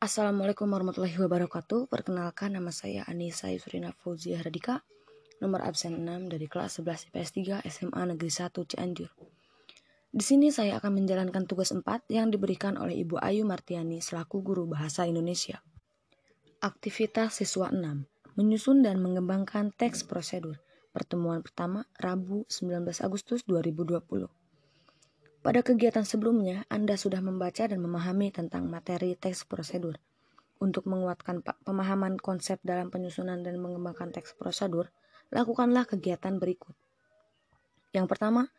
Assalamualaikum warahmatullahi wabarakatuh. Perkenalkan nama saya Anissa Yusrina Fauzia Radika, nomor absen 6 dari kelas 11 IPS 3 SMA Negeri 1 Cianjur. Di sini saya akan menjalankan tugas 4 yang diberikan oleh Ibu Ayu Martiani selaku guru bahasa Indonesia. Aktivitas siswa 6, menyusun dan mengembangkan teks prosedur. Pertemuan pertama Rabu 19 Agustus 2020. Pada kegiatan sebelumnya, Anda sudah membaca dan memahami tentang materi teks prosedur. Untuk menguatkan pemahaman konsep dalam penyusunan dan mengembangkan teks prosedur, lakukanlah kegiatan berikut. Yang pertama,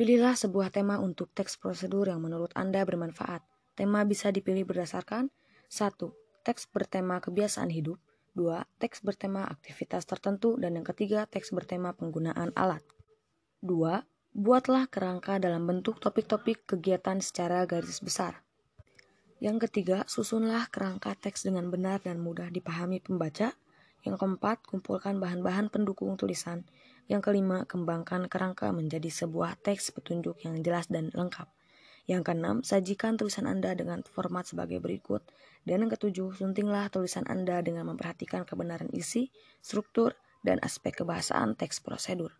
pilihlah sebuah tema untuk teks prosedur yang menurut Anda bermanfaat. Tema bisa dipilih berdasarkan 1. Teks bertema kebiasaan hidup 2. Teks bertema aktivitas tertentu dan yang ketiga, teks bertema penggunaan alat. 2. Buatlah kerangka dalam bentuk topik-topik kegiatan secara garis besar. Yang ketiga, susunlah kerangka teks dengan benar dan mudah dipahami pembaca. Yang keempat, kumpulkan bahan-bahan pendukung tulisan. Yang kelima, kembangkan kerangka menjadi sebuah teks petunjuk yang jelas dan lengkap. Yang keenam, sajikan tulisan Anda dengan format sebagai berikut. Dan yang ketujuh, suntinglah tulisan Anda dengan memperhatikan kebenaran isi, struktur, dan aspek kebahasaan teks prosedur.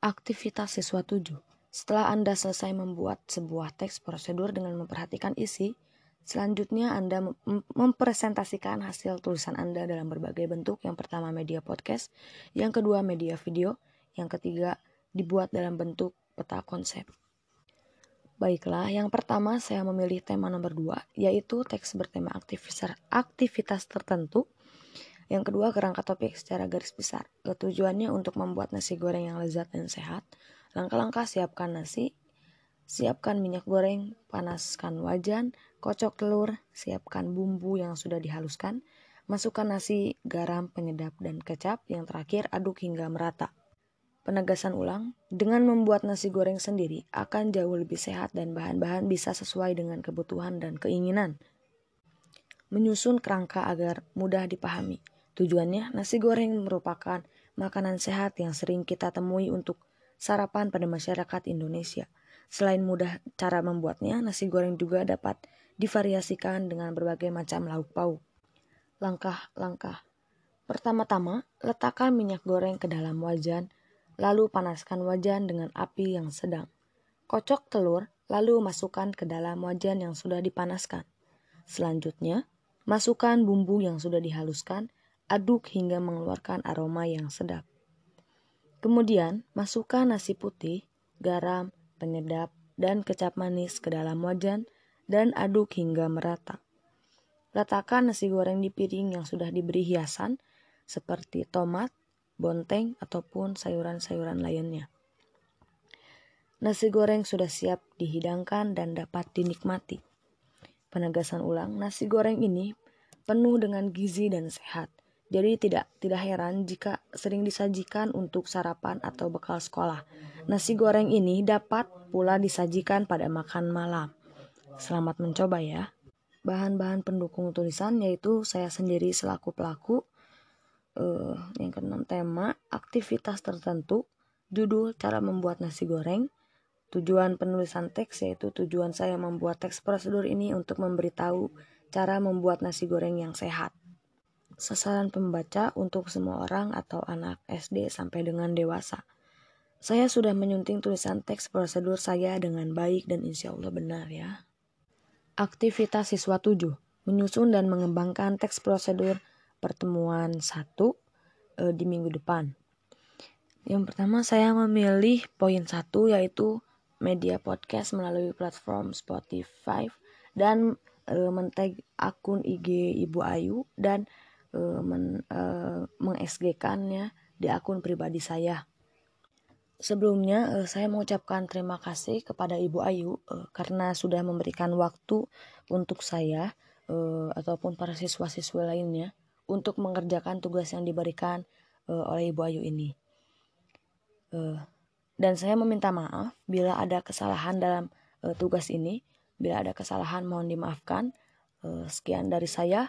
Aktivitas siswa 7. Setelah Anda selesai membuat sebuah teks prosedur dengan memperhatikan isi, selanjutnya Anda mem mempresentasikan hasil tulisan Anda dalam berbagai bentuk. Yang pertama media podcast, yang kedua media video, yang ketiga dibuat dalam bentuk peta konsep. Baiklah, yang pertama saya memilih tema nomor 2, yaitu teks bertema aktivitas, aktivitas tertentu yang kedua, kerangka topik secara garis besar. Tujuannya untuk membuat nasi goreng yang lezat dan sehat. Langkah-langkah siapkan nasi, siapkan minyak goreng, panaskan wajan, kocok telur, siapkan bumbu yang sudah dihaluskan, masukkan nasi, garam, penyedap, dan kecap. Yang terakhir, aduk hingga merata. Penegasan ulang, dengan membuat nasi goreng sendiri akan jauh lebih sehat dan bahan-bahan bisa sesuai dengan kebutuhan dan keinginan. Menyusun kerangka agar mudah dipahami. Tujuannya, nasi goreng merupakan makanan sehat yang sering kita temui untuk sarapan pada masyarakat Indonesia. Selain mudah cara membuatnya, nasi goreng juga dapat divariasikan dengan berbagai macam lauk pauk. Langkah-langkah Pertama-tama, letakkan minyak goreng ke dalam wajan, lalu panaskan wajan dengan api yang sedang. Kocok telur, lalu masukkan ke dalam wajan yang sudah dipanaskan. Selanjutnya, masukkan bumbu yang sudah dihaluskan, aduk hingga mengeluarkan aroma yang sedap. Kemudian, masukkan nasi putih, garam, penyedap, dan kecap manis ke dalam wajan dan aduk hingga merata. Letakkan nasi goreng di piring yang sudah diberi hiasan seperti tomat, bonteng, ataupun sayuran-sayuran lainnya. Nasi goreng sudah siap dihidangkan dan dapat dinikmati. Penegasan ulang, nasi goreng ini penuh dengan gizi dan sehat. Jadi tidak tidak heran jika sering disajikan untuk sarapan atau bekal sekolah. Nasi goreng ini dapat pula disajikan pada makan malam. Selamat mencoba ya. Bahan-bahan pendukung tulisan yaitu saya sendiri selaku pelaku. Uh, yang keenam tema aktivitas tertentu, judul cara membuat nasi goreng, tujuan penulisan teks yaitu tujuan saya membuat teks prosedur ini untuk memberitahu cara membuat nasi goreng yang sehat sasaran pembaca untuk semua orang atau anak SD sampai dengan dewasa. Saya sudah menyunting tulisan teks prosedur saya dengan baik dan insya Allah benar ya. Aktivitas siswa 7. Menyusun dan mengembangkan teks prosedur pertemuan 1 e, di minggu depan. Yang pertama saya memilih poin 1 yaitu media podcast melalui platform Spotify dan e, mentag akun IG Ibu Ayu dan uh, men, mengesgekannya di akun pribadi saya. Sebelumnya uh, saya mengucapkan terima kasih kepada Ibu Ayu uh, karena sudah memberikan waktu untuk saya uh, ataupun para siswa-siswa lainnya untuk mengerjakan tugas yang diberikan uh, oleh Ibu Ayu ini. Uh, dan saya meminta maaf bila ada kesalahan dalam uh, tugas ini. Bila ada kesalahan mohon dimaafkan. Sekian dari saya.